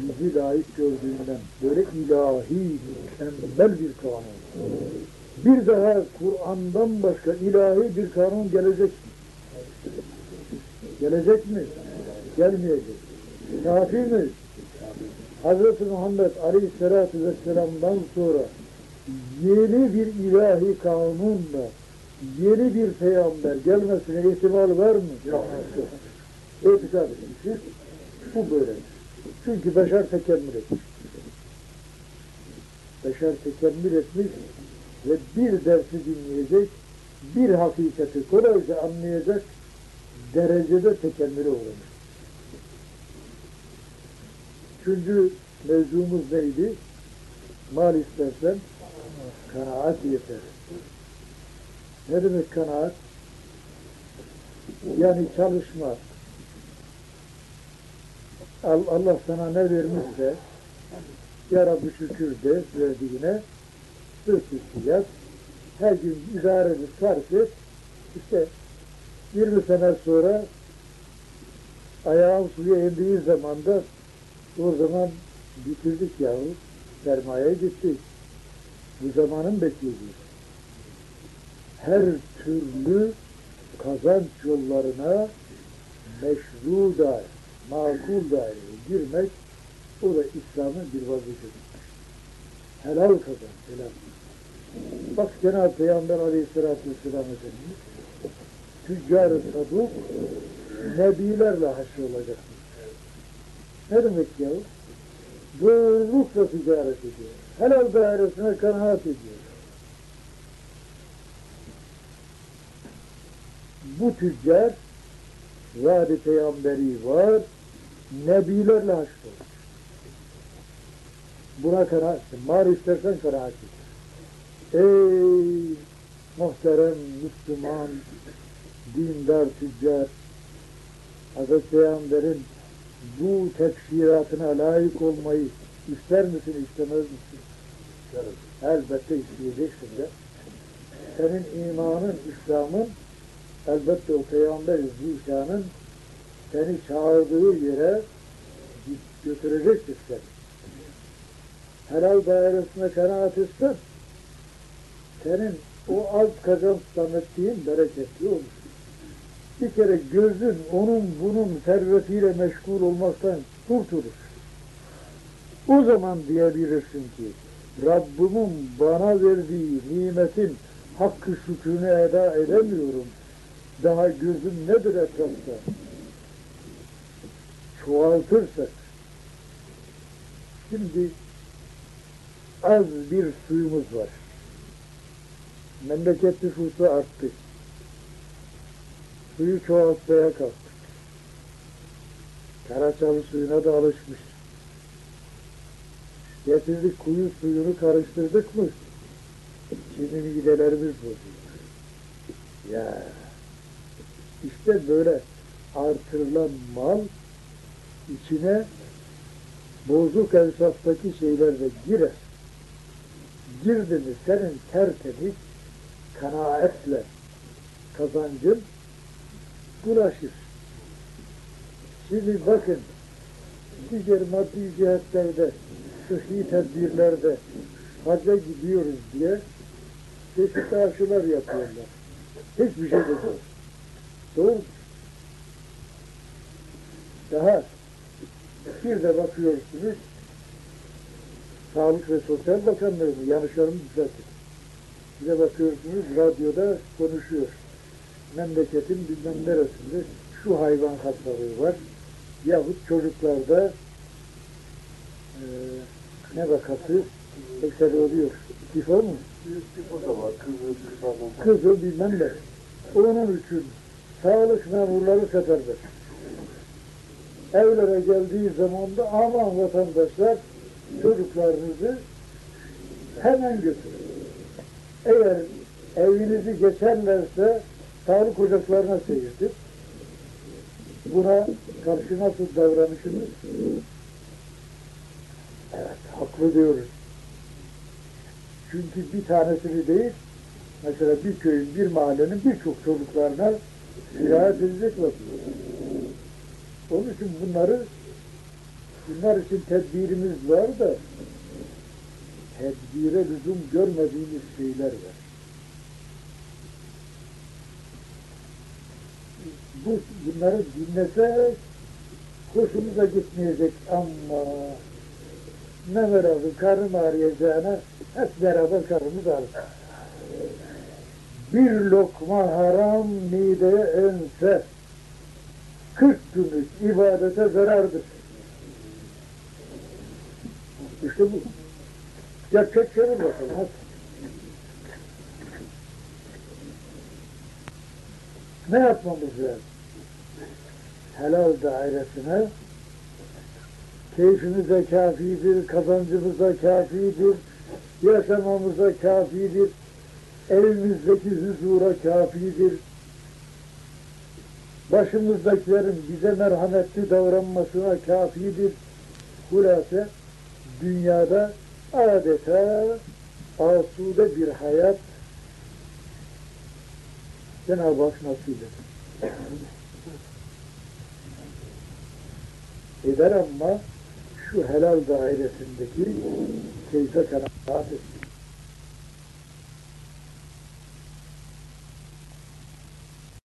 bizi layık gördüğünden böyle ilahi, mükemmel bir kanun. Bir daha Kur'an'dan başka ilahi bir kanun gelecek mi? Gelecek mi? Gelmeyecek. Kafi mi? Hz. Muhammed Aleyhisselatü Vesselam'dan sonra yeni bir ilahi kanunla yeni bir peygamber gelmesine ihtimal var mı? Yok. İtikad etmişiz. Bu böyledir. Çünkü beşer tekemmül etmiş. Beşer tekemmül etmiş ve bir dersi dinleyecek, bir hakikati kolayca anlayacak derecede tekemmüle uğramış. Üçüncü mevzumuz neydi? Mal istersen kanaat yeter. Ne demek kanaat? Yani çalışma. Allah sana ne vermişse Ya Rabbi şükür de verdiğine sırf yap. Her gün idare edip sarf et. İşte 20 sene sonra ayağın suya indiği zaman da o zaman bitirdik yahu. Sermaye gitti. bu zamanın beklediği her türlü kazanç yollarına meşru daire, makul daireye girmek o da İslam'ın bir vazifesi. Helal kazanç, helal. Bak Cenab-ı Peygamber Aleyhisselatü Vesselam Efendimiz tüccar-ı saduk nebilerle haşr olacak. Ne demek ya? Doğrulukla ticaret ediyor. Helal dairesine kanaat ediyor. Bu tüccar vaadi peygamberi var, nebilerle haşr olur. Buna kanaat, mar istersen kanaat et. Ey muhterem Müslüman, dindar tüccar, Hazreti Peygamber'in bu tefsiratına layık olmayı ister misin, istemez misin? İsterim. Elbette isteyeceksin de. Senin imanın, İslam'ın, elbette o Peygamber zişanın seni çağırdığı yere götürecektir seni. Helal dairesine kanaat etsen, senin o az kazanç zannettiğin bereketli olur. Bir kere gözün onun bunun servetiyle meşgul olmaktan kurtulur. O zaman diyebilirsin ki Rabbimin bana verdiği nimetin hakkı şükrünü eda edemiyorum. Daha gözüm nedir etrafta? Çoğaltırsak şimdi az bir suyumuz var. Memleket nüfusu arttı. Suyu çoğaltmaya kalktık. Karaçalı suyuna da alışmış. Getirdik kuyu suyunu karıştırdık mı? Şimdi midelerimiz bozuldu. Ya işte böyle artırılan mal içine bozuk ensaftaki şeyler de girer. Girdi mi senin tertemiz kanaatle kazancın bulaşır. Şimdi bakın diğer maddi cihetlerde sıhhi tedbirlerde hacca gidiyoruz diye çeşitli aşılar yapıyorlar. Hiçbir şey yok. Doğru. Daha bir de bakıyorsunuz Sağlık ve Sosyal Bakanlığı mı? Yanlışlarımı düzeltin. Bir de bakıyorsunuz radyoda konuşuyor. Memleketin bilmem neresinde şu hayvan hastalığı var. Yahut çocuklarda e, ne vakası ekseri oluyor. Tifo mu? Tifo da var, kızı, kızı. Kızı bilmem ne. Onun için sağlık memurları seferber. Evlere geldiği zaman da aman vatandaşlar çocuklarınızı hemen götürün. Eğer evinizi geçerlerse sağlık ocaklarına seyirtip buna karşı nasıl davranışınız? Evet, haklı diyoruz. Çünkü bir tanesini değil, mesela bir köyün, bir mahallenin birçok çocuklarına sirayet edecek vaziyette. Onun için bunları bunlar için tedbirimiz var da tedbire lüzum görmediğimiz şeyler var. Bu, bunları dinlesek hoşumuza gitmeyecek ama ne beraber karnım ağrıyacağına hep beraber karnımız ağrısın. Bir lokma haram mideye ense 40 günlük ibadete zarardır. İşte bu. Gerçek çevir bakalım. Hadi. Ne yapmamız lazım? Helal dairesine keyfimize kafidir, kazancımıza kafidir, yaşamamıza kafidir, evimizdeki huzura kafidir, başımızdakilerin bize merhametli davranmasına kafidir. Hulase dünyada adeta asude bir hayat Cenab-ı Hak nasip eder. Eder ama şu helal dairesindeki keyfe kanaat etsin.